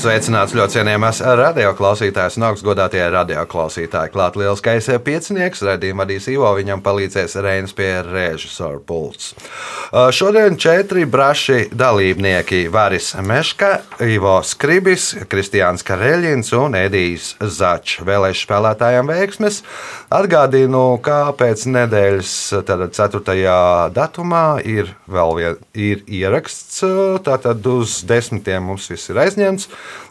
Sveicināts ļoti cienījamās radioklausītājas un augstgadātie radioklausītāji. Klāt lielskais piecinieks, redzījuma vadīs Ivo, viņam palīdzēs Reinas pie režisora pults. Uh, Šodien četri braši dalībnieki - Varis Meška, Ivo Skribis, Kristiāns Kareļins un Edijs Začs. Vēlēšu spēlētājiem veiksmes. Atgādinu, ka pēc nedēļas, tātad 4. datumā, ir vēl vien, ir ieraksts. Tātad uz desmitiem mums viss ir aizņemts.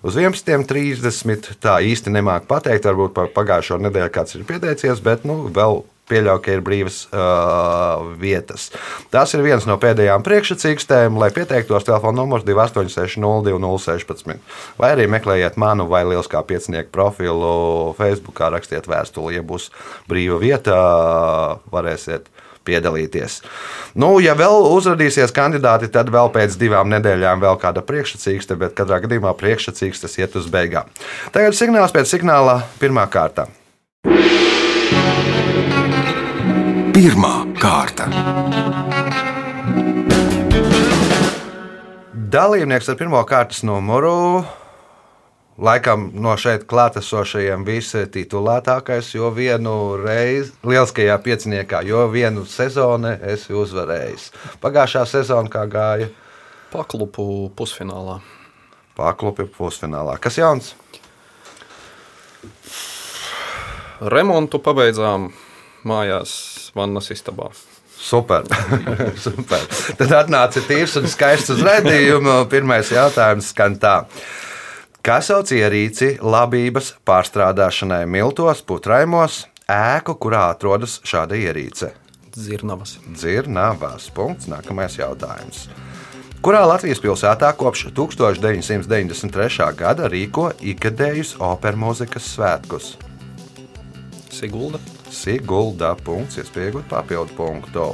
Uz 11.30 tā īsti nemāku pateikt. Varbūt par pagājušo nedēļu kāds ir pieteicies, bet nu, vēl pieļauju, ka ir brīvas uh, vietas. Tas ir viens no pēdējām priekšsacīkstēm, lai pieteiktos telefona numurs 286-0216. Vai arī meklējiet manu vai Lieliskā piecinieku profilu Facebook, rakstiet vēstuli, ja būs brīva vieta, varēsiet piedalīties. Nu, ja vēl uzrādīsies kandidāti, tad vēl pēc divām nedēļām vēl kāda priekšsacīkste, bet katrā gadījumā priekšsacīkstes iet uz beigām. Tagad signāls pēc signāla pirmā kārta. Pirmā kārta. Dalībnieks ar pirmā kārtas numuru. Laikam no šeit klātesošajiem vistitulētākais, jo vienu reizi lieliskajā pieciniekā, jo vienu sezonu esmu uzvarējis. Pagājušā sezona kā gāja? Paklupu pusfinālā. Paklupi pusfinālā. Kas jauns? Remontu pabeidzām mājās, vannas istabā. Super. Super. Tad atnāca tīrs un skaists uz redzējumu. Pirmais jautājums skan tā. Kā sauc ierīci labības pārstrādāšanai miltos, putraimos, ēku, kurā atrodas šāda ierīce? Zirnavas. Dzirnavas. Punkts. Nākamais jautājums. Kurā Latvijas pilsētā kopš 1993. gada rīko ikgadējus operas mūzikas svētkus? Sigulda. Sigulda. Punkts. Iespējams, papildu punktu.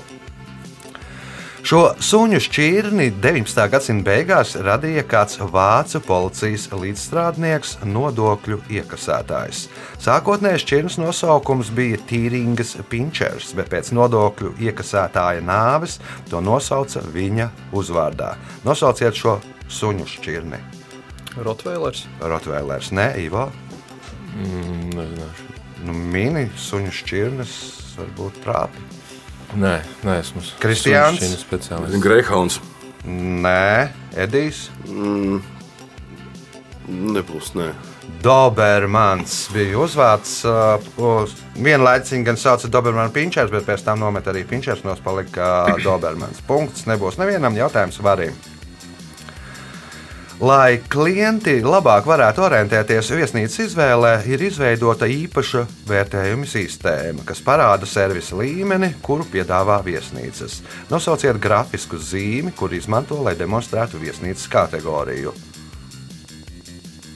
Šo suņu šķirni 19. gadsimta beigās radīja kāds vācu policijas līdzstrādnieks, nodokļu iekasētājs. Sākotnēji šķirnes nosaukums bija Tīringas Pinčers, bet pēc nodokļu iekasētāja nāves to nosauca viņa uzvārdā. Nosauciet šo suņu šķirni. Rotvēlers. Rotvēlers, ne Ivo. Mm, nezināšu. Nu, mini suņu šķirnes varbūt trāpi. Nē, nē esmu Kristiāns? Šī speciālists. Greyhounds. Nē, Edijs. Mm, nebūs, nē. Dobermans bija uzvārds. Uh, Vienlaicīgi gan sauca Dobermanu pinčers, bet pēc tam nomet arī pinčers, nos palika Dobermans. Punkts nebūs nevienam jautājums varim. Lai klienti labāk varētu orientēties viesnīcas izvēlē, ir izveidota īpaša vērtējuma sistēma, kas parāda servisa līmeni, kuru piedāvā viesnīcas. Nosauciet grafisku zīmi, kur izmanto, lai demonstrētu viesnīcas kategoriju.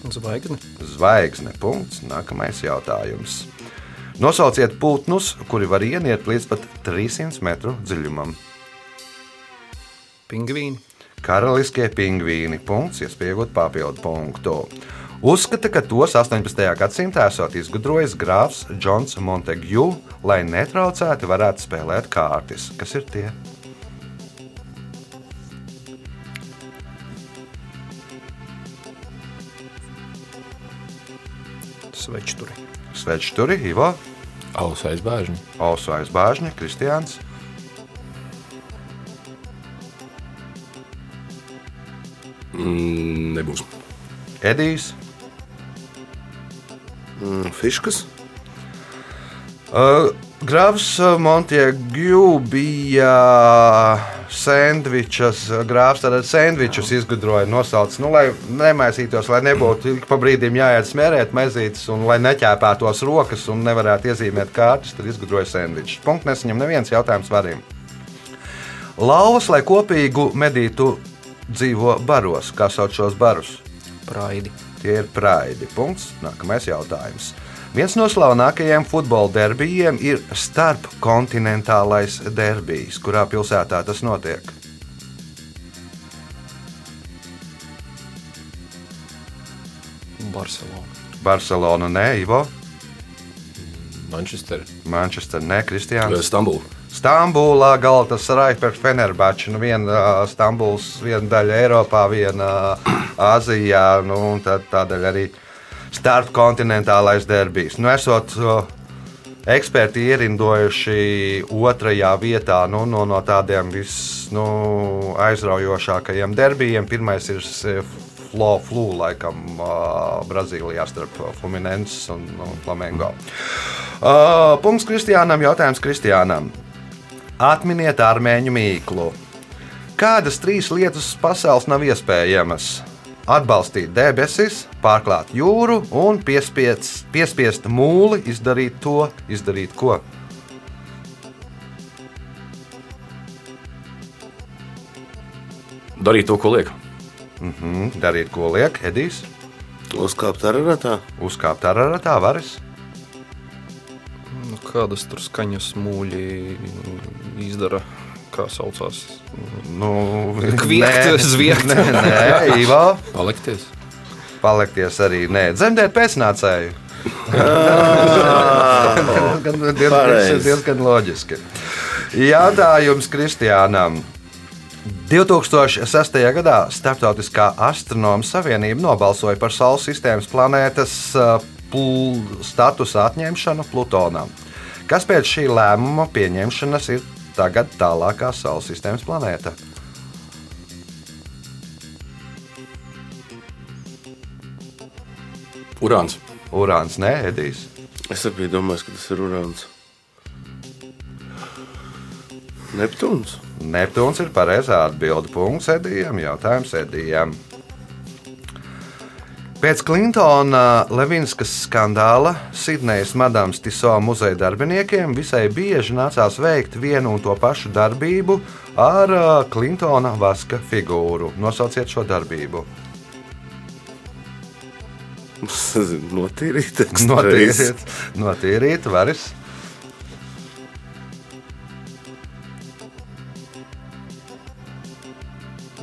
Zvaigzne. Zvaigzne. Punkts. Nākamais jautājums. Nosauciet putnus, kuri var ieniet līdz pat 300 metru dziļumam. Pingvīni. Karaliskie pingvīni. Punkts, iespējot papildu punktu. Uzskata, ka tos 18. gadsimtā esot izgudrojis grāfs Džons Montegju, lai netraucēti varētu spēlēt kārtas. Kas ir tie? Svečturi. Svečturi, Ivo, Ausu aizbāžņi. Ausu aizbāžņa, Kristiāns. Mm, nebūs. Edijs. Mm, fiškas. Uh, Grāfs Montiegju bija sandvičs. Grāfs tātad sandvičus izgudroja, nosaucis, nu, lai nemaisītos, lai nebūtu ik pa brīdim jāiet smērēt mezītes un lai neķēpētos rokas un nevarētu iezīmēt kārtas, tad izgudroja sandvičus. Punkts nesaņem neviens jautājums varim. Lauvas, lai kopīgu medītu, dzīvo baros. Kā sauc šos barus? Praidi. Tie ir praidi. Punkts. Nākamais jautājums. Viens no slavenākajiem futbola derbijiem ir starpkontinentālais derbijs. Kurā pilsētā tas notiek? Barcelona. Barcelona, nē, Ivo. Manchester. Manchester, ne, Kristiāns. Stambulu. Stambulā Galatasaray pret Fenerbahču. Nu, viena Stambuls, viena daļa Eiropā, viena Āzijā, nu, tad tādēļ arī starpkontinentālais derbijs. Nu, esot eksperti ierindojuši otrajā vietā nu, no, no tādiem vis, nu, derbijiem. Pirmais ir Flo, Flu, laikam, uh, Brazīlijā starp Fluminenses un, un Flamengo. Uh, punkts Kristiānam, jautājums Kristiānam. Atminiet armēņu mīklu. Kādas trīs lietas pasaules nav iespējamas? Atbalstīt debesis, pārklāt jūru un piespiest, piespiest mūli izdarīt to, izdarīt ko. Darīt to, ko liek. Mm, darīt, ko liek Edijs. Uzkāpt ar ratā. Uzkāpt ar ratā varas. Nu, kādas tur skaņas mūļi izdara? Kā saucās? Nu, Kviekt, nē, zviegt. Nē, nē Ivo. Palikties. Palikties arī. Nē, dzemdēt pēcnācēju. Gan- diezgan, pareizi. diezgan loģiski. Jautājums Kristiānam. 2006. gadā Startautiskā astronomu savienība nobalsoja par Saules sistēmas planētas pl statusa atņemšanu Plutonam. Kas pēc šī lēmuma pieņemšanas ir tagad tālākā Saules sistēmas planēta? Urāns. Urāns, nē, Edijs. Es arī biju domājis, ka tas ir urāns. Neptūns. Neptūns ir pareizā atbilde. Punkts Edijam. Jautājums Edijam. Pēc Klintona Levinskas skandāla Sidnejas Madams Tiso muzeja darbiniekiem visai bieži nācās veikt vienu un to pašu darbību ar Klintona vaska figūru. Nosauciet šo darbību. Notīrīt, Notīrīt, notīrīt varas.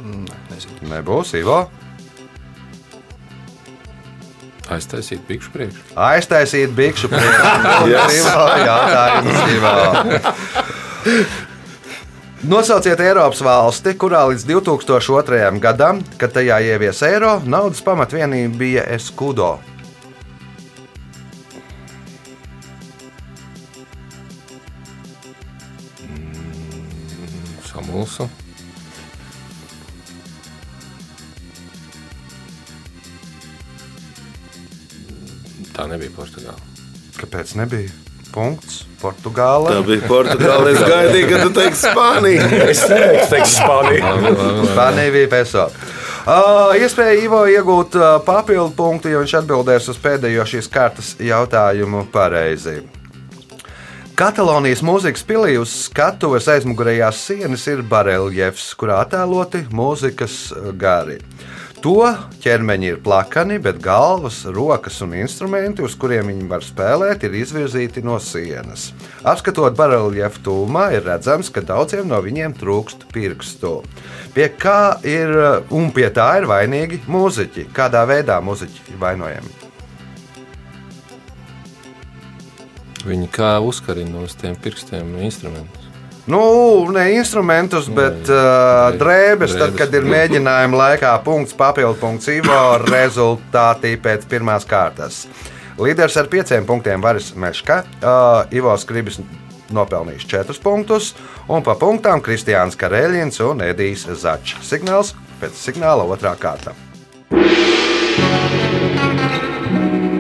Nezinu. Nebūs Ivo. Aiztaisīt pikšu priekšu. Aiztaisīt bikšu priekšu. Jautājums Ivo. Nosauciet Eiropas valsti, kurā līdz 2002. gadam, kad tajā ievies eiro, naudas pamatvienība bija eskudo. Samulsu. Tā nebija Portugāla. Kāpēc nebija? Punkts. Portugāla. Tā bija Portugāla. Es gaidīju, ka tu teiksi Spāniju. Es teiktu, Spānija. Spānija bija peso. Uh, iespēja Ivo iegūt uh, papildu punktu, jo viņš atbildēs uz pēdējo šīs kārtas jautājumu pareizi. Katalonijas mūzikas pilī uz skatuves aizmugurējās sienas ir bareljefs, kurā attēloti mūzikas gari. To ķermeņi ir plakani, bet galvas, rokas un instrumenti, uz kuriem viņi var spēlēt, ir izvirzīti no sienas. Apskatot bareljefu tūmā, ir redzams, ka daudziem no viņiem trūkst pirkstu. Pie kā ir un pie tā ir vainīgi mūziķi? Kādā veidā mūziķi ir vainojami? Viņi kā uzkarina uz tiem pirkstiem instrumentus. Nu, ne instrumentus, bet uh, drēbes, tad, kad ir mēģinājuma laikā punkts, papildu punkts Ivo, rezultāti pēc pirmās kārtas. Līderis ar pieciem punktiem Varis Meška, uh, Ivo Skribis nopelnījis četrus punktus, un pa punktām Kristiāns Kareļins un Edijs Začs. Signāls pēc signāla otrā kārta.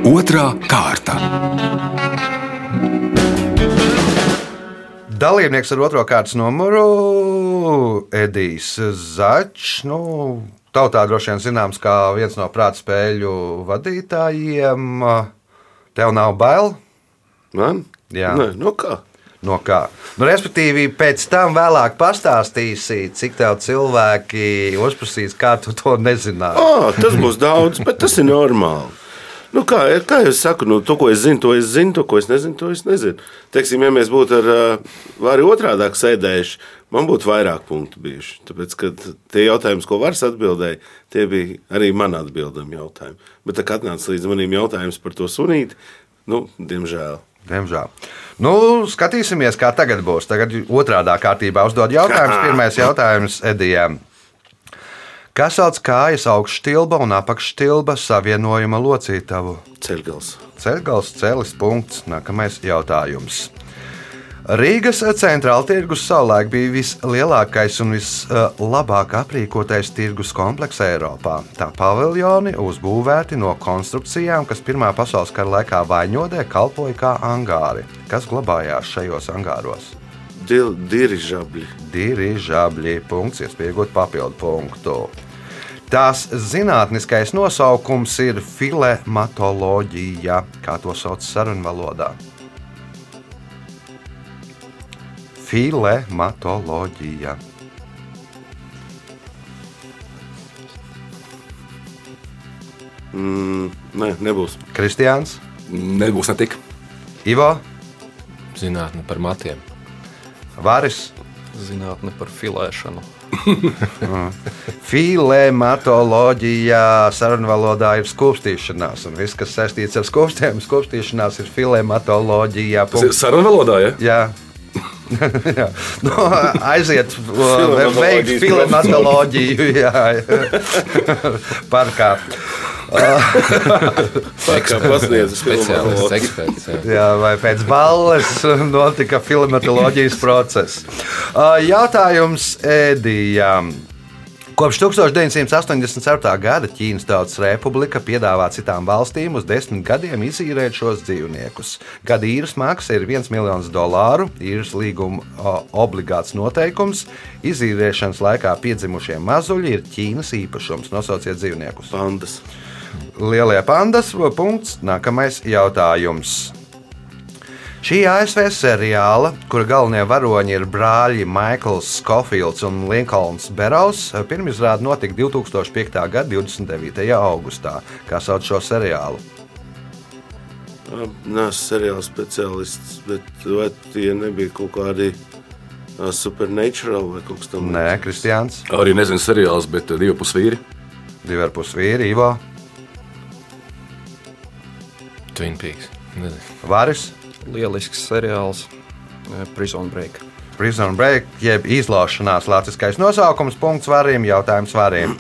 Otra kārta. Dalībnieks ar otro kārtas numuru Edijs Začs. Nu, tautā droši vien zināms kā viens no prāta spēļu vadītājiem. Tev nav bail? Man? Jā. Nē, nu kā? No kā? Nu, respektīvi, pēc tam vēlāk pastāstīsi, cik tev cilvēki uzprasīs, kā tu to nezināji. Oh, tas būs daudz, bet tas ir normāli. Nu, kā, kā jau es saku, nu, to, ko es zinu, to es zinu, to, ko es nezinu, to es nezinu. Teiksim, ja mēs būtu ar arī otrādi sēdējuši, man būtu vairāk punktu bijuši. Tāpēc, ka tie jautājumi, ko varas atbildēja, tie bija arī man atbildami jautājumi. Bet, kā atnāca līdz manim jautājums par to sunīti, nu, diemžēl. Diemžēl. Nu, skatīsimies, kā tagad būs. Tagad otrādā kārtībā uzdod jautājumus. Pirmais jautājums Edijam. Kas sauc kājas augšstilba un apakšstilba savienojuma locītavu? Ceļgals. Ceļgals, celis punkts. Nākamais jautājums. Rīgas centrāla tirgus savulaik bija vislielākais un vislabāk aprīkotais tirgus komplekss Eiropā. Tā paviljoni uzbūvēti no konstrukcijām, kas Pirmā pasaules kara laikā vaņodē kalpoja kā angāri. Kas glabājās šajos angāros? Dirižabļi. Dirižabļi. Punkts, iespējot papildu punktu. Tās zinātniskais nosaukums ir filematoloģija, kā to sauc sarunvalodā. Filematoloģija. Mm, nē, nebūs. Kristiāns, Nebūs ne tik. Ivo, Zinātne par matiem. Varis. Zinātne par filēšanu. Filematoloģija sarunvalodā ir skūpstīšanās, un viss, kas saistīts ar skūpstiem, skūpstīšanās ir filematoloģija. Tas ir sarunu valodā, ja? Jā. Nu, aiziet, Filematoloģijas veikt filematoloģiju. Jā, parkā. Kā pasniedzis Speciālists, eksperts. Jā. Jā, vai pēc balles notika filematoloģijas process. Ā, Jautājums Ēdijam. Kopš 1987. gada Ķīnas Tautas Republika piedāvā citām valstīm uz desmit gadiem izīrēt šos dzīvniekus. Gada īres maksa ir 1 miljons dolāru, īres līguma obligāts noteikums. Izīrēšanas laikā piedzimušie mazuļi ir Ķīnas īpašums. Nosauciet dzīvniekus. Pandas. Lielie pandas. Punkts. Nākamais jautājums. Šī ASV seriāla, kura galvenie varoņi ir brāļi Maikls Skofilds un Linkolns Berovs, pirmizrāde notika 2005. gada 29. augustā. Kā sauc šo seriālu? Nē, seriāla speciālists, bet vai tie nebija kaut kādi supernatural vai kaut kas tams? Nē, Kristians, Arī nezinu seriāls, bet divi pusvīri. divi ar pus vīri, Ivo, Twin Peaks. Varis, Lielisks seriāls, eh, Prison Break. Prison Break, jeb izlaušanās latviskais nosaukums, punkts varim, jautājums varim.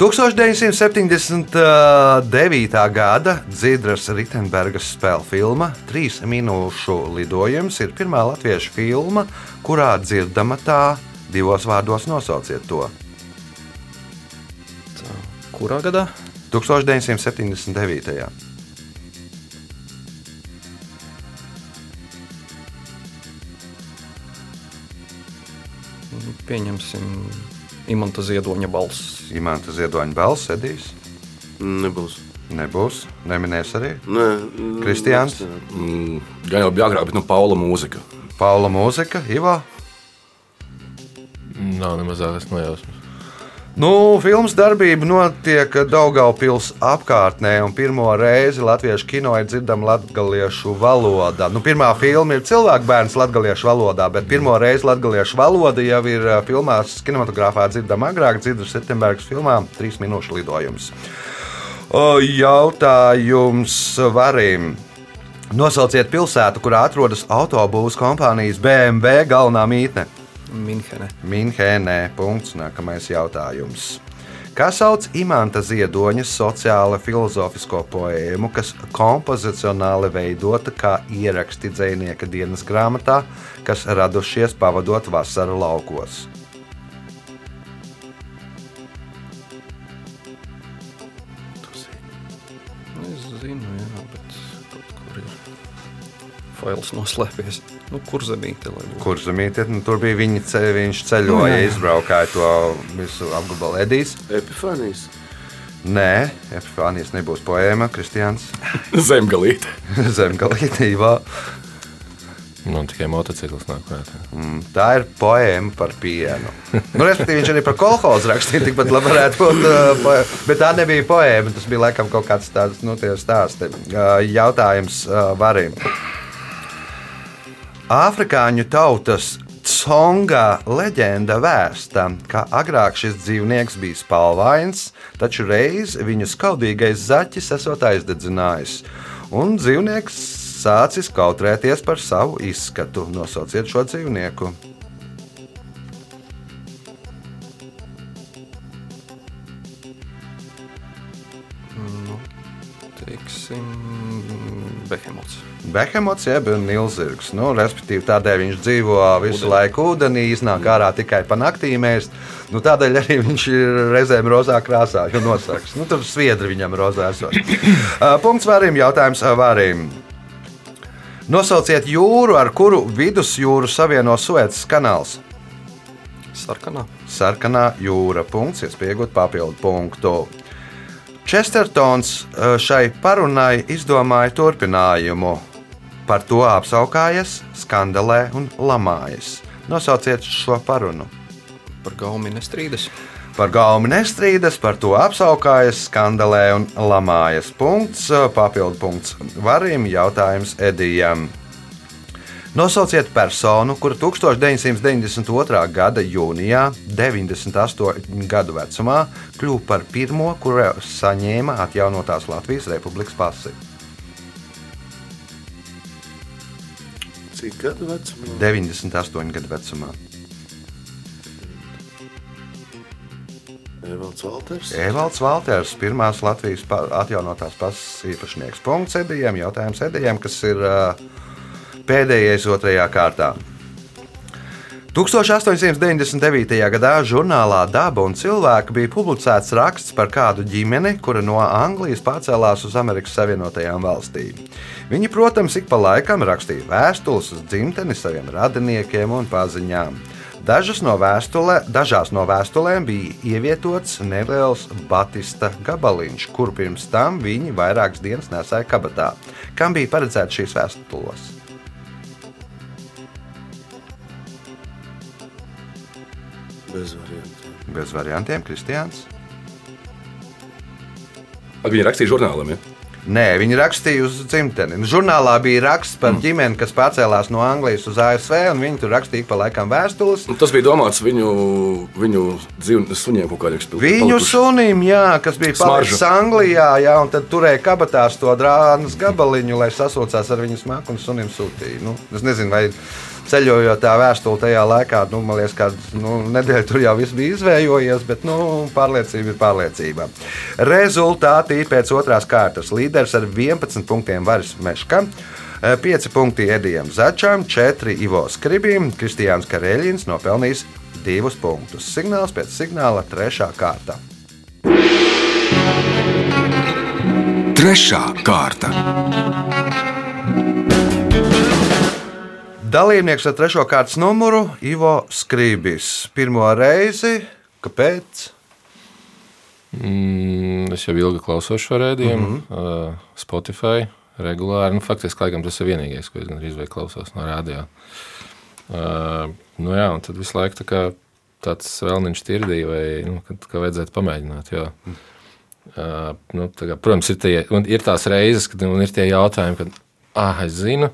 1979. gada Dzidras Ritenbergas spēļu filma Trīs minūšu lidojums ir pirmā latviešu filma, kurā dzirdama tā divos vārdos nosauciet to. Tā, kurā gadā? 1979. Pieņemsim Imanta Ziedoņa balss. Imants Ziedoņa balss, Edijs. Nebūs. Nebūs, neminēs arī. Nē, Kristiāns? Mm, gan jau bija agrāk, bet nu Paula mūzika. Paula mūzika, Ivo. Nav ne mazākās nojausmas. Nu, filmas darbība notiek Daugaupils apkārtnē, un pirmo reizi latviešu kino ir dzirdama latviešu valodā. Nu, pirmā filma ir cilvēku bērns latviešu valodā, bet pirmo reizi latviešu valoda jau ir filmās, kinematogrāfā dzirdama agrāk, Dzidras Septembergas filmā - trīs minūšu lidojums. Jautājums varim. Nosauciet pilsētu, kurā atrodas autobūvas kompānijas BMW galvenā mītne. Minhene. Minhenē. Punkts. Nākamais jautājums. Kā sauc imanta ziedoņa sociāla filozofisko poēmu, kas kompozicionāli veidota kā ieraksti dzinieka dienas grāmatā, kas radušies pavadot vasaru laukos? Es zinu, jā, bet kaut kur ir fails noslēpies. Nu, kur zemīte? Kur zemīte? Nu, tur bija viņa ceļ, viņš ceļoja, izbraukāja to visu apgabalu Edijs. Epifanijas. Nē, Epifānijas nebūs poēma, Kristians Zemgalīte. Zemgalītībā. Man tikai motocikls nāk prātā. Mm, Tā ir poēma par pienu. Nu, respektīvi, viņš arī par kolhozu rakstīja. Tikpat labi varētu būt. uh, Bet tā nebija poēma. Tas bija laikam kaut kāds tāds nu, tie stāsti. Uh, Jautājums uh, varim. Āfrikāņu tautas Tsonga leģenda vēsta, ka agrāk šis dzīvnieks bija spalvains, taču reiz viņu skaudīgais zaķis esot aizdedzinājis. Un dzīvnieks sācis kautrēties par savu izskatu. Nosauciet šo dzīvnieku. Nu, teiksim, Behemots. Behemots jeb nilzirgs. Nu, respektīvi, tādēļ viņš dzīvo visu laiku ūdenī, iznāk ārā tikai pa naktīm. Nu, tādēļ arī viņš ir reizēm rozā krāsā, jo nosargs. Nu, tur sviedri viņam rozā esot. Uh, Punkts varim, jautājums uh, varim. Nosauciet jūru, ar kuru vidusjūru savieno Suēcas kanāls. Sarkanā. Sarkanā jūra. Punkts, iespējot papildu punktu. Čestertons eh, šai parunai izdomāja turpinājumu. Par to apskaukājas, skandalē un lamājas. Nosauciet šo parunu. Par gaumi nestrīdas. Par galvu nestrīdas, par to apskaukājas, skandalē un lamājas. Punkts, eh, papildu punkts varim, jautājums Edijam. Nosauciet personu, kura 1992. gada jūnijā, 98 gadu vecumā, kļuva par pirmo, kura saņēma atjaunotās Latvijas Republikas pasi. Cik gadu vecumā? 98 gadu vecumā. Evalds Valters. Evalds Valters, pirmās Latvijas atjaunotās pasas īpašnieks. Punkts Edijam, jautājums Edijam, kas ir uh, pēdējais otrajā kārtā. 1899. gadā žurnālā Daba un cilvēki bija publicēts raksts par kādu ģimeni, kura no Anglijas pārcēlās uz Amerikas Savienotajām valstīm. Viņi, protams, ik pa laikam rakstīja vēstules uz dzimteni saviem radiniekiem un paziņām. Dažas no vēstulē, dažās no vēstulēm bija ievietots neliels batista gabaliņš, kuru pirms tam viņi vairākas dienas nesāja kabatā. Kam bija paredzēts šīs vēstules? Bez variantiem. Bez variantiem, Kristiāns. Ak, Viņi rakstīja žurnālam. Ja? Nē, viņi rakstīja uz dzimteni. Nu, Žurnālā bija raksts par ģimeni, kas pārcēlās no Anglijas uz ASV, un viņi tur rakstīja pa laikam vēstules. Un Tas bija domāts viņu, viņu dzīvnieku suņiem kaut kādiem spēkiem. Viņu sunim, jā, kas bija palicis. Anglijā, jā, un tad turēja kabatās to drānas gabaliņu, lai sasaucās ar viņu smaku un sunim sūtīja. Nu, es nezinu, vai ceļojot tā vēstule tajā laikā, nu, man liekas, ka nu, nedēļa tur jau viss bija izvējojies, bet nu, pārliecība ir pārliecība. Rezultāti pēc otrās kārtas līderis ar 11 punktiem Varis Meška. 5 punkti Edijam Začam, 4 Ivo Skribim, Kristiāns Kareļins nopelnījis 2 punktus. Signāls pēc signāla 3. kārta. Trešā kārta. Dalībnieks ar trešo kārtas numuru Ivo Skrībis. Pirmo reizi, kāpēc? Mm, es jau ilgi klausos šo rādījumu, mm -hmm. uh, Spotify regulāri. Nu, faktiski, laikam, tas ir vienīgais, ko es gandrīz vai klausos no rādio. Uh, nu, jā, un tad visu laiku tā kā tāds vēlniņš tirdīja, vai nu, ka, ka vajadzētu pamēģināt. Jo, uh, nu, kā, protams, ir, tie, ir tās reizes, kad ir tie jautājumi, kad ah, es zinu,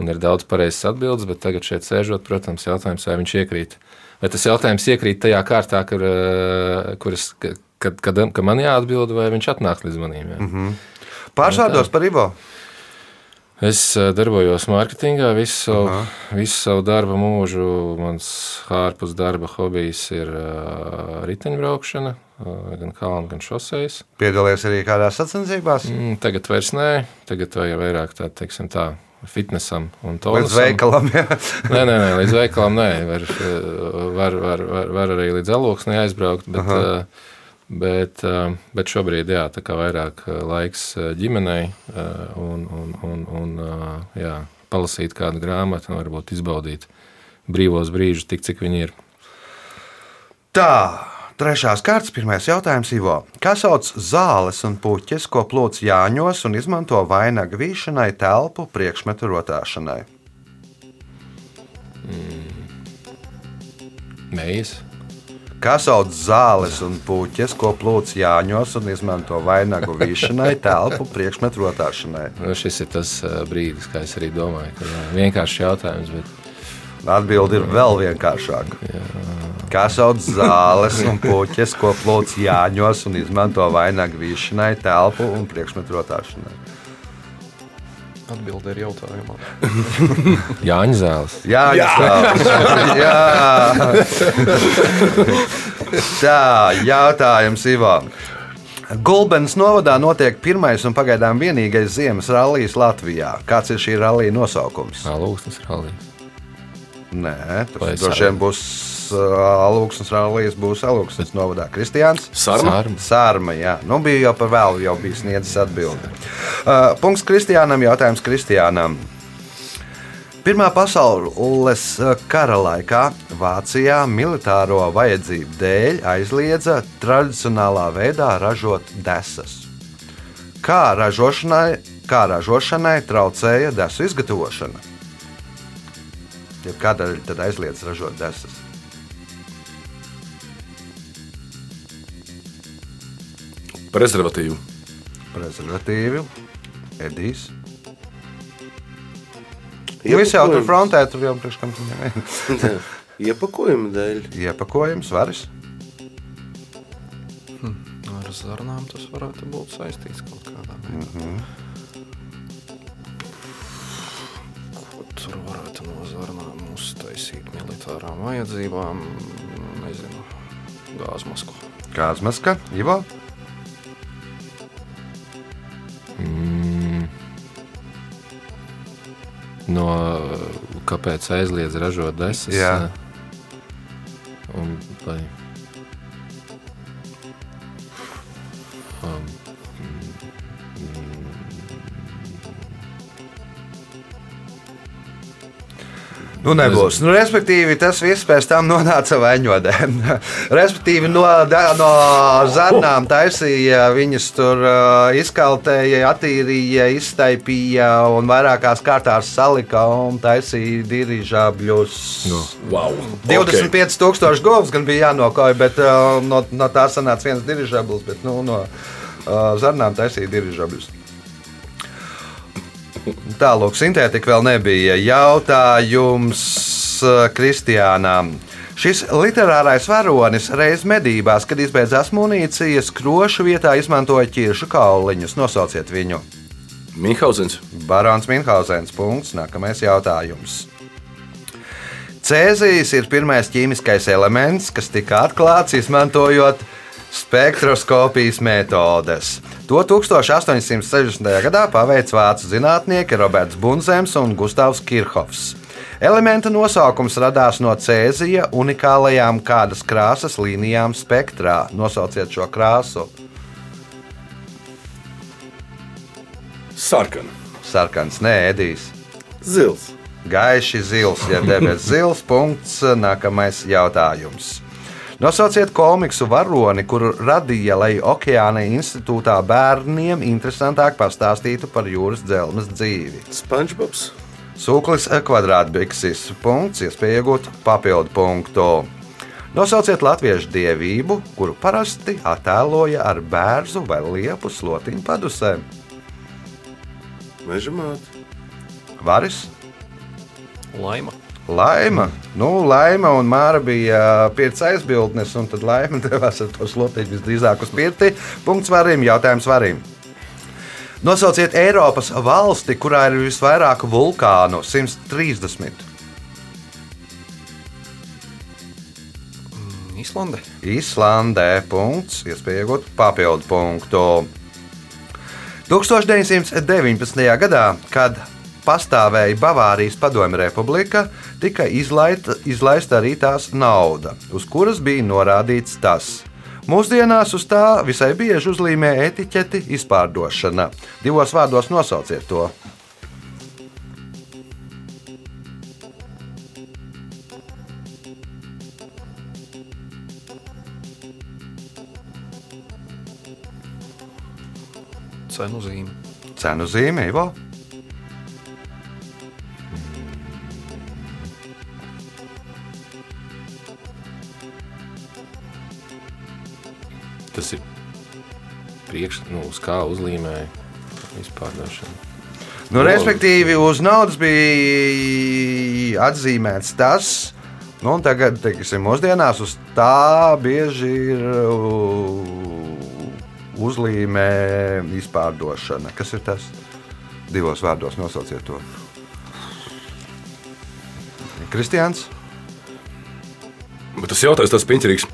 un ir daudz pareizes atbildes, bet tagad šeit sēžot, protams, jautājums, vai viņš iekrīt. Vai tas jautājums iekrīt tajā kārtā, kur, uh, kuras, kad, kad, kad, kad man jāatbild, vai viņš atnāk līdz manim? Mm -hmm. Pārsvārdos par Ivo. Es uh, darbojos mārketingā visu savu, visu savu darba mūžu. Mans ārpus darba hobijs ir uh, riteņbraukšana, uh, gan kalnu, gan šoseis. Piedalījies arī kādās sacensībās. Mm, tagad vairs nē, tagad jau vairāk tā, teiksim, tā fitnesam un Līdz veikalam. jā. Nē, nē, nē, līdz veikalam nē. Var, eh, var, var, var, var arī līdz alūksnē aizbraukt. Bet, uh, bet, uh, bet šobrīd jā, tā kā vairāk eh, laiks eh, ģimenei un, un, un, un jā, palasīt kādu grāmatu un varbūt izbaudīt brīvos brīžus, tik cik viņi ir. Tā, trešās kārtas, pirmais jautājums Ivo. Kā sauc zāles un puķes, ko plūc Jāņos un izmanto vainaga vīšanai, telpu priekšmetu rotāšanai? Mējas. Kā sauc zāles un puķes, ko plūc Jāņos un izmanto vainagu vīšanai, telpu priekšmetu rotāšanai? Nu, šis ir tas uh, brīdis, kā es arī domāju, vienkāršs jautājums. Bet... Atbilde ir vēl vienkāršāka. Kā sauc zāles un puķes, ko plūc Jāņos un izmanto vainagu vīšanai, telpu un priekšmetu rotāšanai? Atbilde ir jautājumā. Jāņa zāles. Jā, jā. jā. Tā, jautājums Ivam. Gulbens novadā notiek pirmais un pagaidām vienīgais ziemas rallijs Latvijā. Kāds ir šī rallija nosaukums? Alūksnes rallija. Nē, tas droši vien būs Alūksnes rallijas, būs Alūksnes novadā. Kristiāns? Sārma. Sārma, jā. Nu, bija jau par vēlu, jau bija sniedzis atbildi. Uh, punkts Kristiānam, jautājums Kristiānam. Pirmā pasaules kara laikā Vācijā militāro vajadzību dēļ aizliedza tradicionālā veidā ražot desas. Kā ražošanai, kā ražošanai traucēja desu izgatavošana? Kādēļ tad aizliedz ražot desas? Prezervatīvu. Prezervatīvi, Edijs. Nu, Visi jau tur frontē, tur jau priekškam Iepakojuma dēļ. iepakojums, varas. Ar zarnām tas varētu būt saistīts kaut kādā veidā. Ko tur varētu no zarnām uztaisīt militārām vajadzībām? Nezinu, gāzmasku. Kāds maska, Ivo? No kāpēc aizliedz ražot desas? Jā. Un, Nu, nebūs. Nu, respektīvi, tas viss pēc tam nonāca vaņodē. respektīvi, no, da- no zarnām taisīja viņas tur uh, izkaltēja, attīrīja, iztaipīja un vairākās kārtās salika un taisīja dirižabļus. No. Wow. 25,000 govs gan bija jānokauj, bet uh, no, no tā sanāca viens dirižablis, bet nu, no uh, zarnām taisīja dirižabļus. Tālāk, sintētika vēl nebija. Jautājums uh, Kristiānam. Šis literārais varonis reiz medībās, kad izbeidzās munīcijas, krošu vietā izmantoja ķiršu kauliņus. Nosauciet viņu. Minhausens. Barons Minhausens. Punkts. Nākamais jautājums. Cēzijas ir pirmais ķīmiskais elements, kas tika atklāts izmantojot spektroskopijas metodes. To 1860. gadā paveic vācu zinātnieki Roberts Bunzems un Gustavs Kirchhoffs. Elementa nosaukums radās no cēzija unikālajām kādas krāsas līnijām spektrā. Nosauciet šo krāsu. Sarkana. Sarkans, nē, Edijs. Zils. Gaiši zils, ja debesis zils. Punkts. Nākamais jautājums. Nosauciet komiksu varoni, kuru radīja, lai Okeāna institūtā bērniem interesantāk pastāstītu par jūras dzelzmas dzīvi. Spongebobs. Sūklis kvadrātbiksis. Punkts, iespēja iegūt papildu punktu. Nosauciet latviešu dievību, kuru parasti attēloja ar bērnu vai liepu slotiņu padusēm. Meža māte. Varis? Laima. Laima. Nu, Laima un Māra bija pirts aizbildnis, un tad Laima devās ar to slotīti visdrīzāk uz pirti. Punkts varim, jautājums varim. Nosauciet Eiropas valsti, kurā ir visvairāk vulkānu - 130. Īslande. Īslandē. Punkts, iespēja iegūt papildu punktu. 1919. gadā, kad pastāvēja Bavārijas Padomju Republika, tika izlaita, izlaista arī tās nauda, uz kuras bija norādīts tas. Mūsdienās uz tā visai bieži uzlīmē etiķeti izpārdošana. Divos vārdos nosauciet to. Cenu zīme. Cenu zīme, Ivo. Tas ir priekš, nu, uz kā uzlīmēja izpārdošana. Nu, respektīvi, uz naudas bija atzīmēts tas, nu, un tagad, teiksim, mūsdienās uz tā bieži ir uzlīmē izpārdošana. Kas ir tas? Divos vārdos nosauciet to. Kristians. Bet tas jautājums tas piņķerīgs.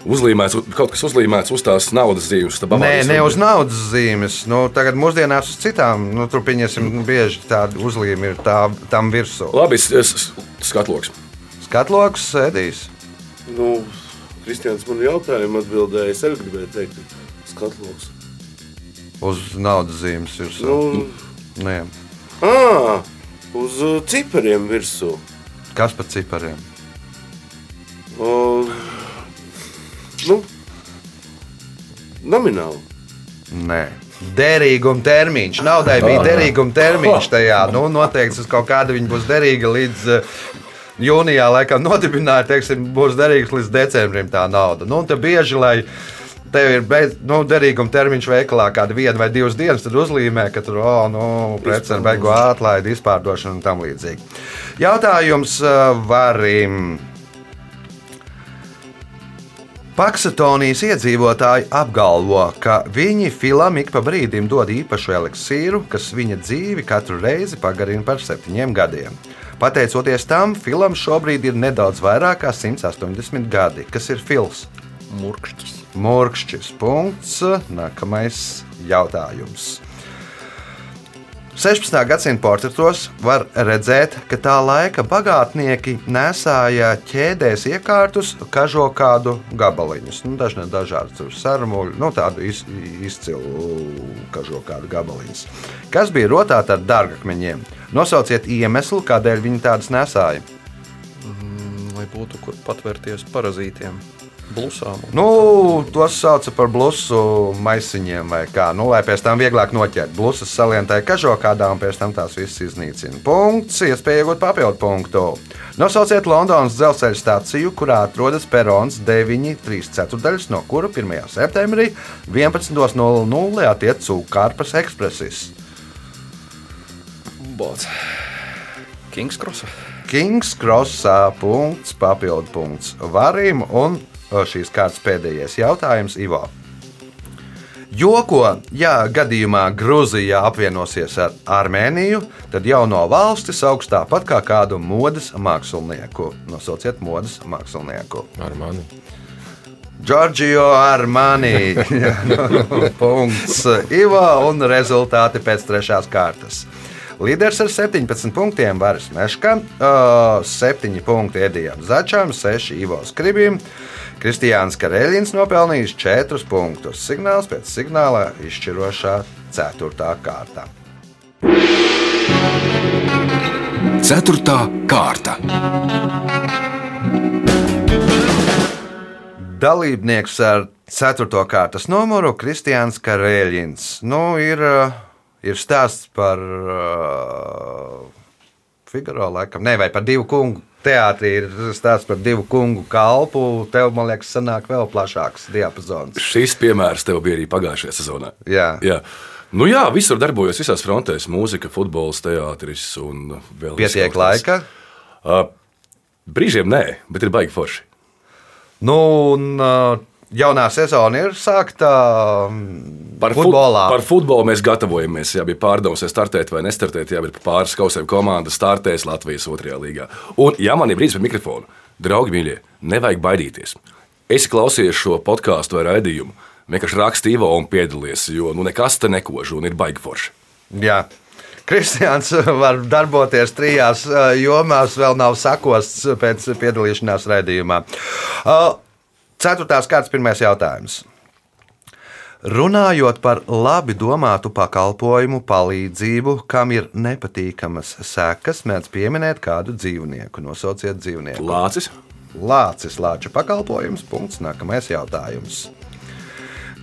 Uzlīmēts, kaut kas uzlīmēts uz tās naudas zīmes. tā Nē, ne uz naudas zīmes. Nu, tagad mūsdienās uz citām, nu, tur pieņemsim, bieži tāda uzlīme ir tā, tam virsū. Labi, skatloks. Skatloks sēdīs. Nu, Kristians man jautājumu atbildēja. Es arī gribēju teikt, skatloks. Uz naudas zīmes virsū. Nu, Nē. ā, uz uh, cipariem virsū. Kas par cipariem? O, nu, nomināli. Nē. Derīguma termiņš. Naudai bija derīguma termiņš tajā. Nu, noteikti uz kaut kāda viņa būs derīga līdz uh, jūnijā, laikam, nodibināja, teiksim, būs derīgs līdz decembrim tā nauda. Nu, un te bieži, lai tev ir beidz, nu, derīguma termiņš veikalā kāda viena vai divas dienas, tad uzlīmē, ka tur oh, nu, preci ar beigu atlaidi, izpārdošanu un tam līdzīgi. Jautājums uh, varim. Paksatonijas iedzīvotāji apgalvo, ka viņi filam ik pa brīdim dod īpašu eliksīru, kas viņa dzīvi katru reizi pagarina par septiņiem gadiem. Pateicoties tam, filam šobrīd ir nedaudz vairāk kā 180 gadi, kas ir fils. Murkšķis. Murkšķis punkts. Nākamais jautājums. 16. gadsimta portretos var redzēt, ka tā laika bagātnieki nesāja ķēdēs iekārtus, kažo kādu gabaliņus. Nu, dažna, dažādi tur sarmuļi, nu, tādu iz, izcilu kažo kādu gabaliņus. Kas bija rotāti ar dārgakmeņiem? Nosauciet iemeslu, kādēļ viņi tādus nesāja. Mm, Lai būtu kur patvērties parazītiem, blusām. Nu, tos sauca par blusu maisiņiem, vai kā. Nu, lai pēc tam vieglāk noķert. Blusas salientai kažo kādā un pēc tam tās visas iznīcina. Punkts, iespēja iegūt papildu punktu. Nosauciet Londonas dzelzceļa stāciju, kurā atrodas perons 9,3 no kura 1. septembrī 11.00 attiec Cūkārpas ekspresis. Bāc. Kingscrossa. Kings Crossā punkts, papildu punkts varim un šīs kārtas pēdējais jautājums Ivo. Joko, ja gadījumā Grūzija apvienosies ar Armēniju, tad jauno valsti sauks tāpat kā kādu modes mākslinieku. Nosauciet modes mākslinieku. Ar mani. Giorgio Armani. Punkts Ivo un rezultāti pēc trešās kārtas. Līderis ar 17 punktiem Varis Meškam, 7 punkti Edijam Začam, 6 Ivo Skribim. Kristiāns Kareļins nopelnījis 4 punktus. Signāls pēc signāla izšķirošā 4. kārta. Ceturtā kārta. Dalībnieks ar 4. kārtas numuru Kristiāns Kareļins. Nu, ir, uh, ir stāsts par uh, Figaro, laikam, ne, vai par divu kungu. Teātrī ir stāsts par divu kungu kalpu. Tev, man liekas, sanāk vēl plašāks diapazons. Šis piemērs tev bija arī pagājušajā sezonā. Jā. Jā. Nu jā, visur darbojas visās frontēs - mūzika, futbols, teātris un vēl Pietiek laika. Uh, brīžiem nē, bet ir baigi forši. Nu, un, uh, jaunā sezona ir sākta um, Par, fut- futbolā. par futbolu mēs gatavojamies. Jā, bija pārdomas, vai startēt vai nestartēt. Jā, bet pāris kausiem komanda startēs Latvijas otrajā līgā. Un, ja man ir brīdis par mikrofonu, draugi mīļie, nevajag baidīties. Es klausījos šo podkāstu vai raidījumu. Vienkārši rakstīju un piedalījies, jo nu, nekas te nekož un ir baigi forši. Jā. Kristians var darboties trijās uh, jomās, vēl nav sakosts pēc piedalīšanās raidījumā. Uh, Ceturtās kārtas pirmais jautājums. Runājot par labi domātu pakalpojumu, palīdzību, kam ir nepatīkamas sekas, mēdz pieminēt kādu dzīvnieku. Nosauciet dzīvnieku. Lācis. Lācis Lāča pakalpojums. Punkts. Nākamais jautājums.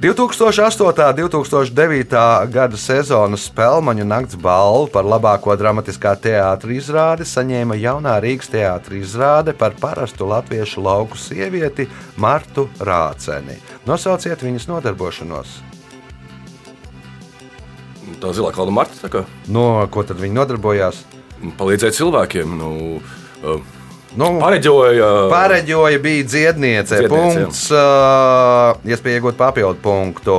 2008. un 2009. gada sezonas Spēlmaņu nakts balvu par labāko dramatiskā teātris izrādi saņēma jaunā Rīgas teātris izrāde par parastu latviešu lauku sievieti Martu Rāceni. Nosauciet viņas nodarbošanos. Tā zilā kalna marta. No ko tad viņi nodarbojās? Palīdzēt cilvēkiem. Nu, uh, Nu, Pareģoja. Pāreģoja bija dziedniece. Dziedniece, Punkts. Uh, iespēja iegūt papildu punktu.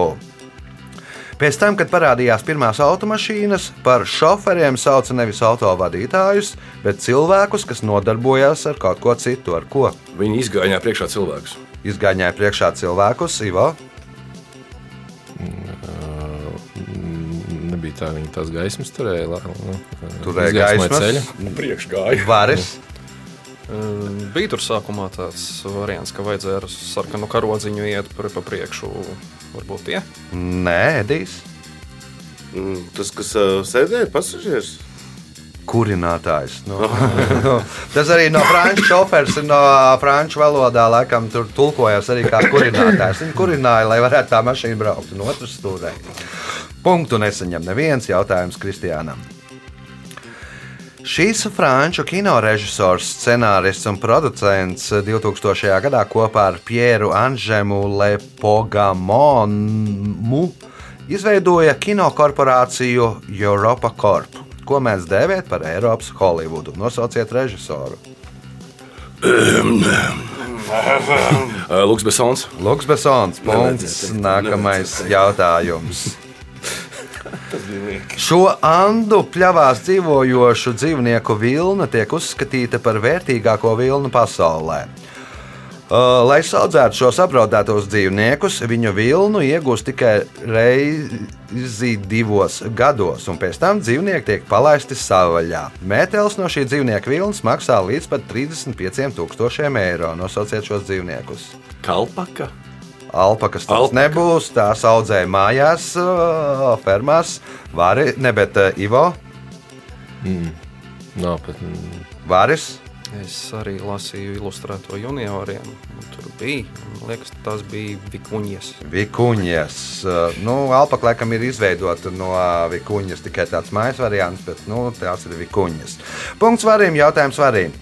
Pēc tam, kad parādījās pirmās automašīnas, par šoferiem sauca nevis autovadītājus, bet cilvēkus, kas nodarbojās ar kaut ko citu. Ar ko Viņi izgāja priekšā cilvēkus. izgāņāja priekšā cilvēkus? Ivo, Nebija tā, viņi tās gaismas turēja. Turēja gaismas. ceļu. Priekšgāja. Varis, Uh, Bija tur sākumā tāds variants, ka vajadzēja ar sarkanu karodziņu iet pa, priekšu. Varbūt tie. Nē, Edijs, Mm, Tas, kas sēdēja pasažieris. kurinātājs. Nu, nu, tas arī no franču šofers, no franču valodā laikam tur tulkojas arī kā kurinātājs. Viņi kurināja, lai varētu tā mašīna braukt un otrs stūrē. Punktu nesaņem neviens jautājums Kristiānam. Šīs franču kinorežisors, scenārists un producents 2000. gadā kopā ar Pieru Anžemu Lepogamonu izveidoja kinokorporāciju Europa Corp, ko mēs dēvējam par Eiropas Holivudu. Nosauciet režisoru. Luks Besons. Luks Besons, punkts. Nākamais jautājums. Šo andu pļavās dzīvojošu dzīvnieku vilna tiek uzskatīta par vērtīgāko vilnu pasaulē. Uh, lai audzētu šos apdraudētos dzīvniekus, viņu vilnu iegūst tikai reizi divos gados, un pēc tam dzīvnieki tiek palaisti savvaļā. Mētelis no šī dzīvnieka vilnas maksā līdz pat 35,000 eiro. Nosauciet šos dzīvniekus. Kalpaka. Alpakas tas Alpaka. nebūs. Tās audzēja mājās, uh, fermās. Vari, ne, bet uh, Ivo, Nav pat. mm, Varis. Es arī lasīju ilustrēto junioriem. un Tur bija. Man liekas, tās bija vikuņas. Vikuņas. Nu, Alpaka laikam ir izveidota no vikuņas, tikai tāds mājas variants, bet nu, tās ir vikuņas. Punkts varim, jautājums varim.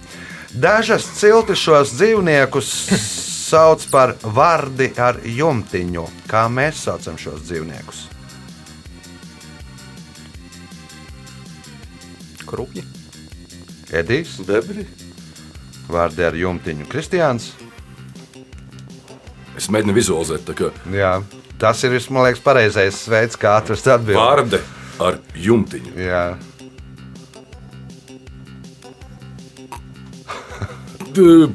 Dažas ciltis šos dzīvniekus sauc par vārdi ar jumtiņu. Kā mēs saucam šos dzīvniekus? Krupji. Edijs, Bebri. vārdi ar jumtiņu. Kristiāns. Es mēģinu vizualizēt, tā kā Jā, tas ir man liekas, pareizais veids, kā atrast atbildību. vārde ar jumtiņu. Jā, D-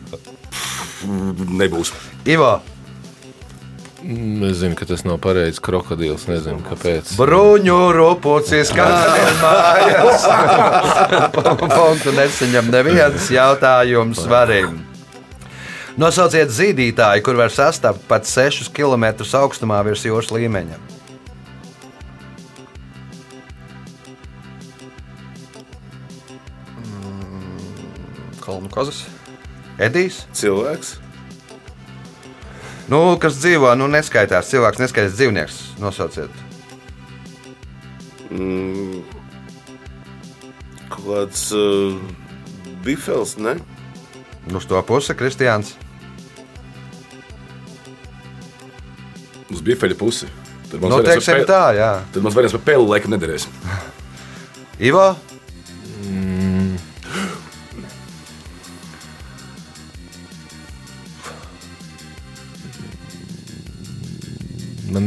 Nebūs. Ivo, mm, Es zinu, ka tas nav pareizs krokodils. Nezinu, kāpēc. bruņu rupūcis, kā mājās. Punktu nesaņem neviens jautājums varim. Nosauciet zīdītāju, kur var sastapt pat 6 km augstumā virs jūras līmeņa. Kalnu kazas. Edijs, Cilvēks. nu, kas dzīvo, nu, neskaitās cilvēks, neskaitās dzīvnieks. Nosauciet. Mm. Kāds uh, bifels, ne? Uz to pusi, Kristiāns. Uz bifeļa pusi. Tad Nu, variants par teiksim pe- tā, jā. Tad mums variants par peli laikam nederēs. Ivo,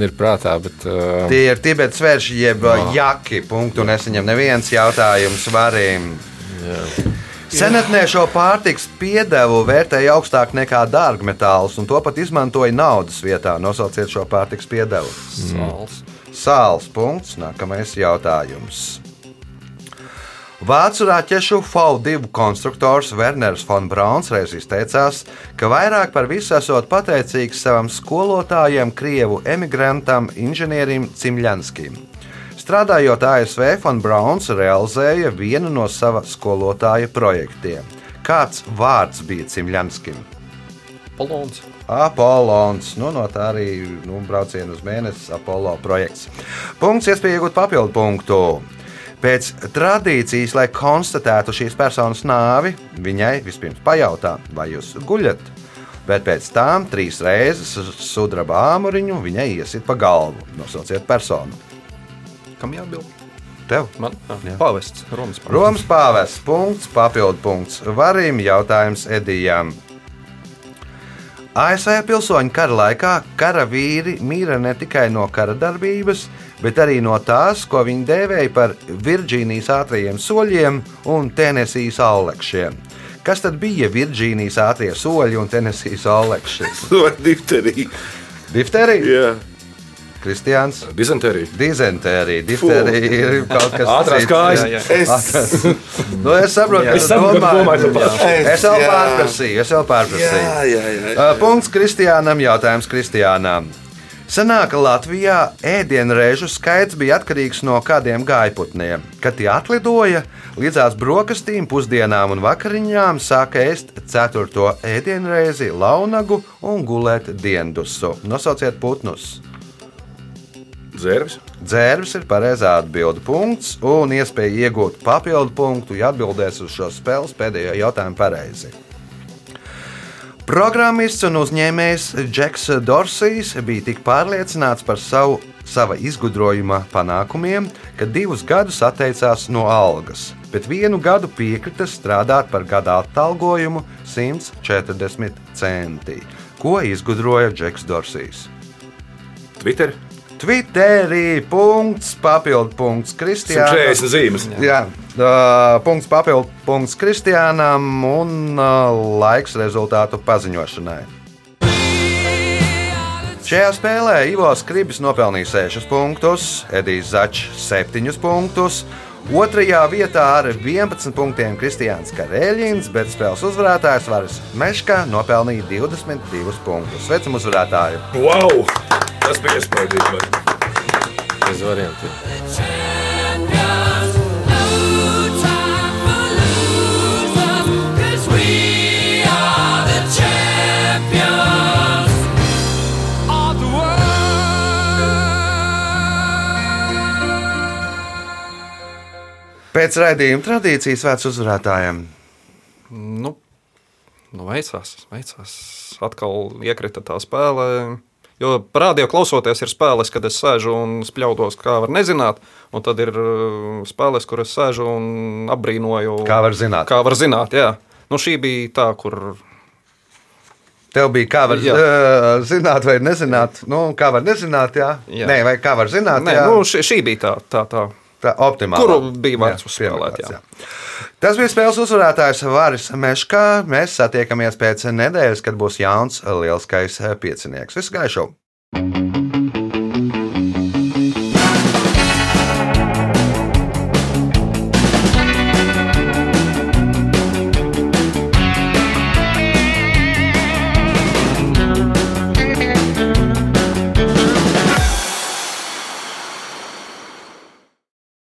ir prātā, bet. Uh, Tie ir Tibetas vērši, jeb no. jaki. Punktu nesaņem neviens jautājums varim. Senatnē šo pārtiks piedevu vērtēja augstāk nekā dārgmetālus, un to pat izmantoja naudas vietā. Nosauciet šo pārtiks piedevu. Sāls. Sāls punkts. Nākamais jautājums. Vācu raķešu FAU-2 konstruktors Werners von Brauns reiz izteicās, ka vairāk par visu esot pateicīgs savam skolotājam, krievu emigrantam, inženierim Cimļanskim. Strādājot ASV, von Brauns realizēja vienu no sava skolotāja projektiem. Kāds vārds bija Cimļanskim? Polons. Apollons. Nu, no tā arī nu, brauciena uz mēnesi Apollo projekts. Punkts, iespēja iegūt papildu punktu. Pēc tradīcijas, lai konstatētu šīs personas nāvi, viņai vispirms pajautā, vai jūs guļat. Bet pēc tam trīs reizes sudraba āmuriņu viņai iesit pa galvu. Nosauciet personu. Kam jāatbild? Tev. Man ah, Jā. pāvests. Romas pāvests. Romas pāvests, punkts, papildu punkts. Varim jautājums Edijam. ASV pilsoņu kara laikā kara vīri mīra ne tikai no kara darbības, bet arī no tās, ko viņi dēvēja par Virģīnijas ātrajiem soļiem un Tenesijas aulekšiem. Kas tad bija Virģīnijas ātrie soļi un Tenesijas aulekši? Vai difterija? Difterija, Jā. Kristiāns. Dizentērija. Dizentērija, difterija ir kaut kas Ātrās cits. kājas. Jā, jā. Es, Nu, es saprotu, ka Es tu saprotu, domā- ka domāju pašu. Es vēl Jā. pārprasīju, es vēl pārprasīju. jā, jā, jā. Uh, Punkts Kristiānam, jautājums Kristiānam. Senāk Latvijā ēdienreizu skaits bija atkarīgs no kādiem gaiputniem. Kad tie atlidoja, līdzās brokastīm, pusdienām un vakariņām sāka ēst ceturto ēdienreizi, launagu un gulēt diendusu. Nosauciet putnus. Dzērvis. Dzērvis ir pareizā atbilde. Punkts un iespēja iegūt papildu punktu, ja atbildēs uz šo spēles pēdējo jautājumu pareizi. Programmists un uzņēmējs Džeks Dorsijs bija tik pārliecināts par savu sava izgudrojuma panākumiem, ka divus gadus atteicās no algas, bet vienu gadu piekrita strādāt par gada atalgojumu 140 centi. Ko izgudroja Džeks Dorsijs? Twitter. Twitterī punkts, papildu punkts Kristiānam. 140 zīmes. Jā, uh, punkts papildu punkts Kristiānam un uh, laiks rezultātu paziņošanai. Šajā spēlē Ivo Skribis nopelnīja 6 punktus, Edijs Začs 7 punktus. Otrajā vietā ar 11 punktiem Kristiāns Karēļins, bet spēles uzvarētājs Varis Meškā nopelnīja 22 punktus. Sveicam uzvarētāju! Wow! Tas bija iespaidīgi. Bez variantiem. Pēc raidījuma tradīcijas vērts uzvarētājiem. Nu, nu veicās, veicās. Atkal iekrita tā spēle. Jo parādījā klausoties, ir spēles, kad es sēžu un spļaudos, kā var nezināt. Un tad ir uh, spēles, kur es sēžu un apbrīnoju, Kā var zināt? Kā var zināt, jā. Nu, šī bija tā, kur Tev bija kā var Jā. uh, zināt, vai nezināt. Nu, kā var nezināt, jā. Jā. Nē, vai kā var zināt, Nē, jā. nu, šī, šī bija tā, tā, tā. Tā optimāli. Kuru bija vērts uzspēlēt, jā. Tas bija spēles uzvarētājs Vāris Meškā. Mēs satiekamies pēc nedēļas, kad būs jauns lielskais piecinieks. Visu gaišu!